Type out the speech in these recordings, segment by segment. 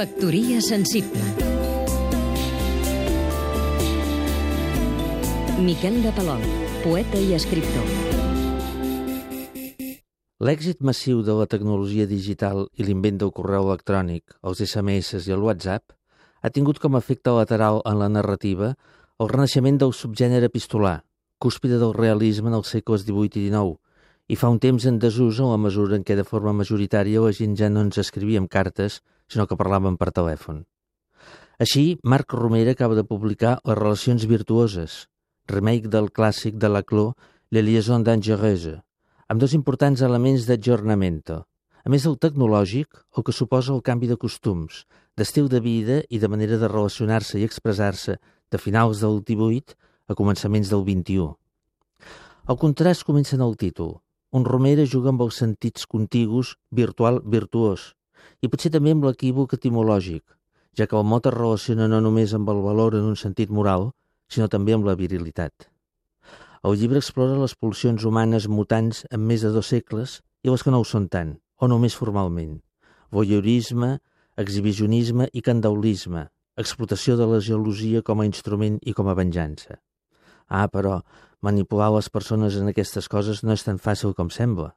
Factoria sensible. Miquel de Palol, poeta i escriptor. L'èxit massiu de la tecnologia digital i l'invent del correu electrònic, els SMS i el WhatsApp ha tingut com a efecte lateral en la narrativa el renaixement del subgènere epistolar, cúspide del realisme en els segles XVIII i XIX, i fa un temps en desús en la mesura en què de forma majoritària la gent ja no ens escrivíem cartes, sinó que parlàvem per telèfon. Així, Marc Romera acaba de publicar Les relacions virtuoses, remake del clàssic de Laclos, Les liaisons dangereuses, amb dos importants elements d'ajornamento. A més del tecnològic, el que suposa el canvi de costums, d'estil de vida i de manera de relacionar-se i expressar-se de finals del 18 a començaments del 21. El contrast comença en el títol. Un Romera juga amb els sentits contigus virtual-virtuós i potser també amb l'equívoc etimològic, ja que el mot es relaciona no només amb el valor en un sentit moral, sinó també amb la virilitat. El llibre explora les pulsions humanes mutants en més de dos segles i les que no ho són tant, o només formalment. Voyeurisme, exhibicionisme i candaulisme, explotació de la gelosia com a instrument i com a venjança. Ah, però manipular les persones en aquestes coses no és tan fàcil com sembla.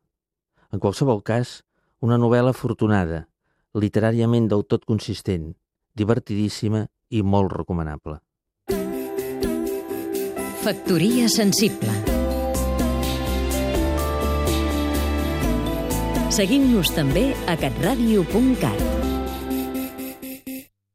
En qualsevol cas, una novel·la afortunada, literàriament del tot consistent, divertidíssima i molt recomanable. Factoria sensible Seguim-nos també a catradio.cat